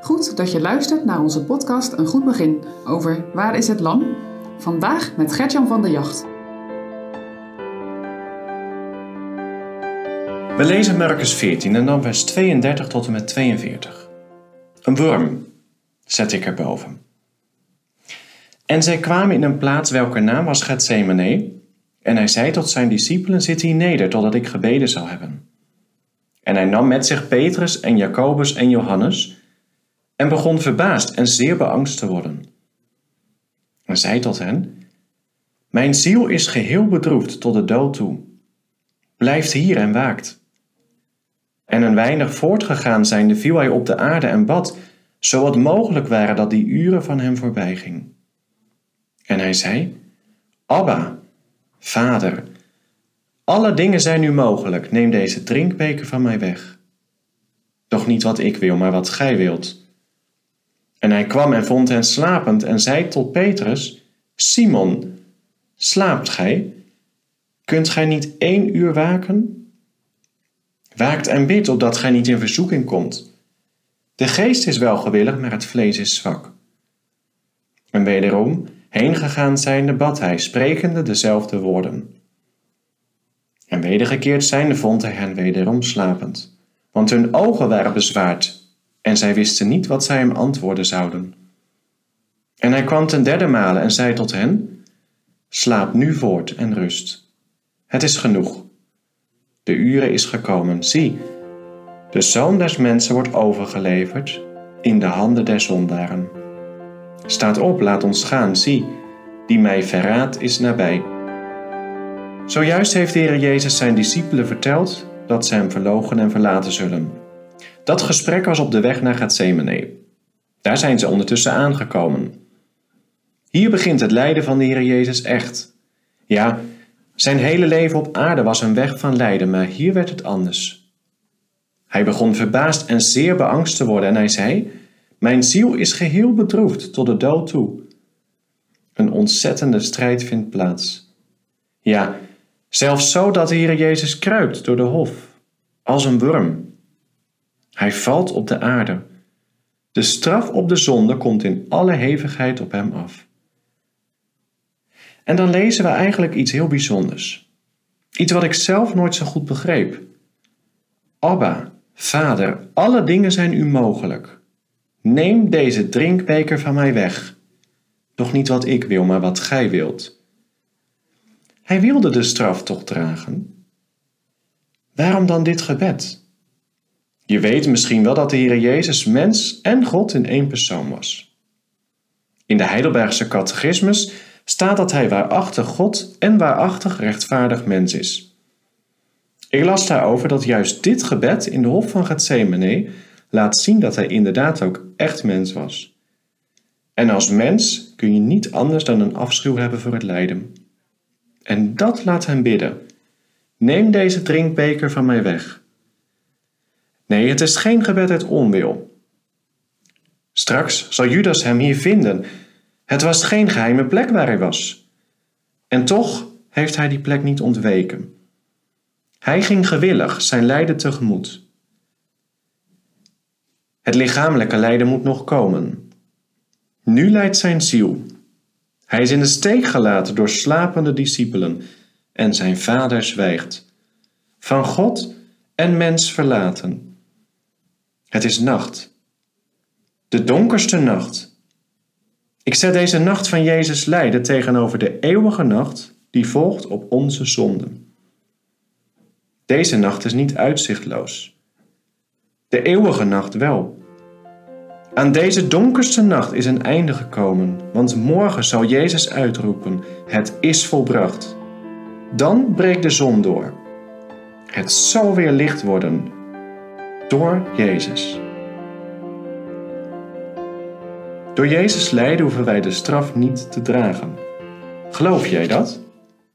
Goed dat je luistert naar onze podcast Een Goed Begin over Waar is het Lam? Vandaag met Gertjan van der Jacht. We lezen Marcus 14 en dan vers 32 tot en met 42. Een worm zet ik erboven. En zij kwamen in een plaats welke naam was Gethsemane. En hij zei tot zijn discipelen, zit hier neder totdat ik gebeden zal hebben. En hij nam met zich Petrus en Jacobus en Johannes en begon verbaasd en zeer beangst te worden. En zei tot hen, Mijn ziel is geheel bedroefd tot de dood toe. Blijft hier en waakt. En een weinig voortgegaan zijnde viel hij op de aarde en bad, zo mogelijk waren dat die uren van hem voorbij ging. En hij zei, Abba, Vader, alle dingen zijn nu mogelijk, neem deze drinkbeker van mij weg. Doch niet wat ik wil, maar wat gij wilt. En hij kwam en vond hen slapend en zei tot Petrus, Simon, slaapt gij? Kunt gij niet één uur waken? Waakt en bid, opdat gij niet in verzoeking komt. De geest is wel gewillig, maar het vlees is zwak. En wederom, heen gegaan zijnde, bad hij, sprekende dezelfde woorden. En wedergekeerd zijnde vond hij hen wederom slapend, want hun ogen waren bezwaard, en zij wisten niet wat zij hem antwoorden zouden. En hij kwam ten derde male en zei tot hen, Slaap nu voort en rust. Het is genoeg. De uren is gekomen. Zie, de zoon des mensen wordt overgeleverd in de handen der zondaren. Staat op, laat ons gaan. Zie, die mij verraadt is nabij. Zojuist heeft de Heer Jezus zijn discipelen verteld dat ze hem verlogen en verlaten zullen. Dat gesprek was op de weg naar Gethsemane. Daar zijn ze ondertussen aangekomen. Hier begint het lijden van de Heer Jezus echt. Ja, zijn hele leven op aarde was een weg van lijden, maar hier werd het anders. Hij begon verbaasd en zeer beangst te worden en hij zei: Mijn ziel is geheel bedroefd tot de dood toe. Een ontzettende strijd vindt plaats. Ja, zelfs zo dat de Heer Jezus kruipt door de hof, als een worm. Hij valt op de aarde. De straf op de zonde komt in alle hevigheid op hem af. En dan lezen we eigenlijk iets heel bijzonders. Iets wat ik zelf nooit zo goed begreep. Abba, Vader, alle dingen zijn u mogelijk. Neem deze drinkbeker van mij weg. Doch niet wat ik wil, maar wat gij wilt. Hij wilde de straf toch dragen? Waarom dan dit gebed? Je weet misschien wel dat de Heer Jezus mens en God in één persoon was. In de Heidelbergse catechismus staat dat hij waarachtig God en waarachtig rechtvaardig mens is. Ik las daarover dat juist dit gebed in de hof van Gethsemane laat zien dat hij inderdaad ook echt mens was. En als mens kun je niet anders dan een afschuw hebben voor het lijden. En dat laat hem bidden. Neem deze drinkbeker van mij weg. Nee, het is geen gebed uit onwil. Straks zal Judas hem hier vinden. Het was geen geheime plek waar hij was. En toch heeft hij die plek niet ontweken. Hij ging gewillig zijn lijden tegemoet. Het lichamelijke lijden moet nog komen. Nu lijdt zijn ziel. Hij is in de steek gelaten door slapende discipelen en zijn vader zwijgt. Van God en mens verlaten. Het is nacht. De donkerste nacht. Ik zet deze nacht van Jezus lijden tegenover de eeuwige nacht die volgt op onze zonden. Deze nacht is niet uitzichtloos. De eeuwige nacht wel. Aan deze donkerste nacht is een einde gekomen, want morgen zal Jezus uitroepen: Het is volbracht. Dan breekt de zon door. Het zal weer licht worden door Jezus. Door Jezus lijden hoeven wij de straf niet te dragen. Geloof jij dat?